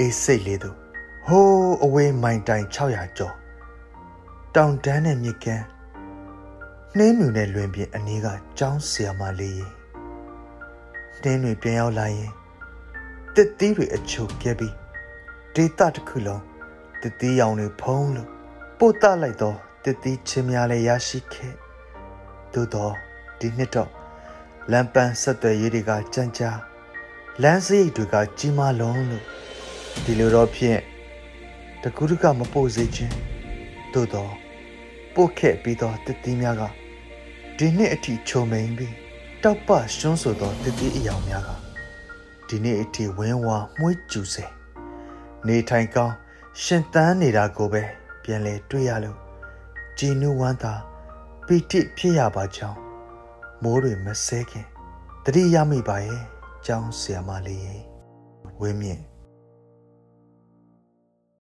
အေးစိတ်လေးတို့ဟိုးအဝေးမိုင်တိုင်600ကျော်တောင်တန်းနဲ့မြစ်ကမ်းနှင်းမြူနဲ့လွင်ပြင်အနီးကကျောင်းဆရာမလေးရေနှင်းတွေပြန်ရောက်လာရင်တစ်သီးတွေအချုပ်ပြဲပြီးဒေတာတစ်ခုလုံးတစ်သီးရောင်တွေဖုံးလို့ပို့တလိုက်တော့တစ်သီးချင်းများလည်းရရှိခဲ့သို့တော့ဒီနှစ်တော့လမ်းပန်းဆက်သွယ်ရေးတွေကကြမ်းကြာလမ်းစရိတ်တွေကကြီးမားလုံးလို့ ဒီလိုတော့ဖြင့်တကူးတကမပို့စေခြင်းသို့တော့ပို့ခဲ့ပြီးတော့တစ်သီးများကဒီနှစ်အထိချုံမိန်ပြီးတောက်ပရှွန်းဆိုသောတစ်သီးအယောင်များကဒီနေ့အထိဝင်းဝါမှုကျူစေနေထိုင်ကောင်းရှင်သန်နေတာကိုပဲပြန်လဲတွေ့ရလို့ကြည်နူးဝမ်းသာပီတိဖြစ်ရပါကြောင်းမိုးတွေမဆဲခင်တတိရမိပါရဲ့ကျောင်းဆရာမလေးဝင်းမြင့်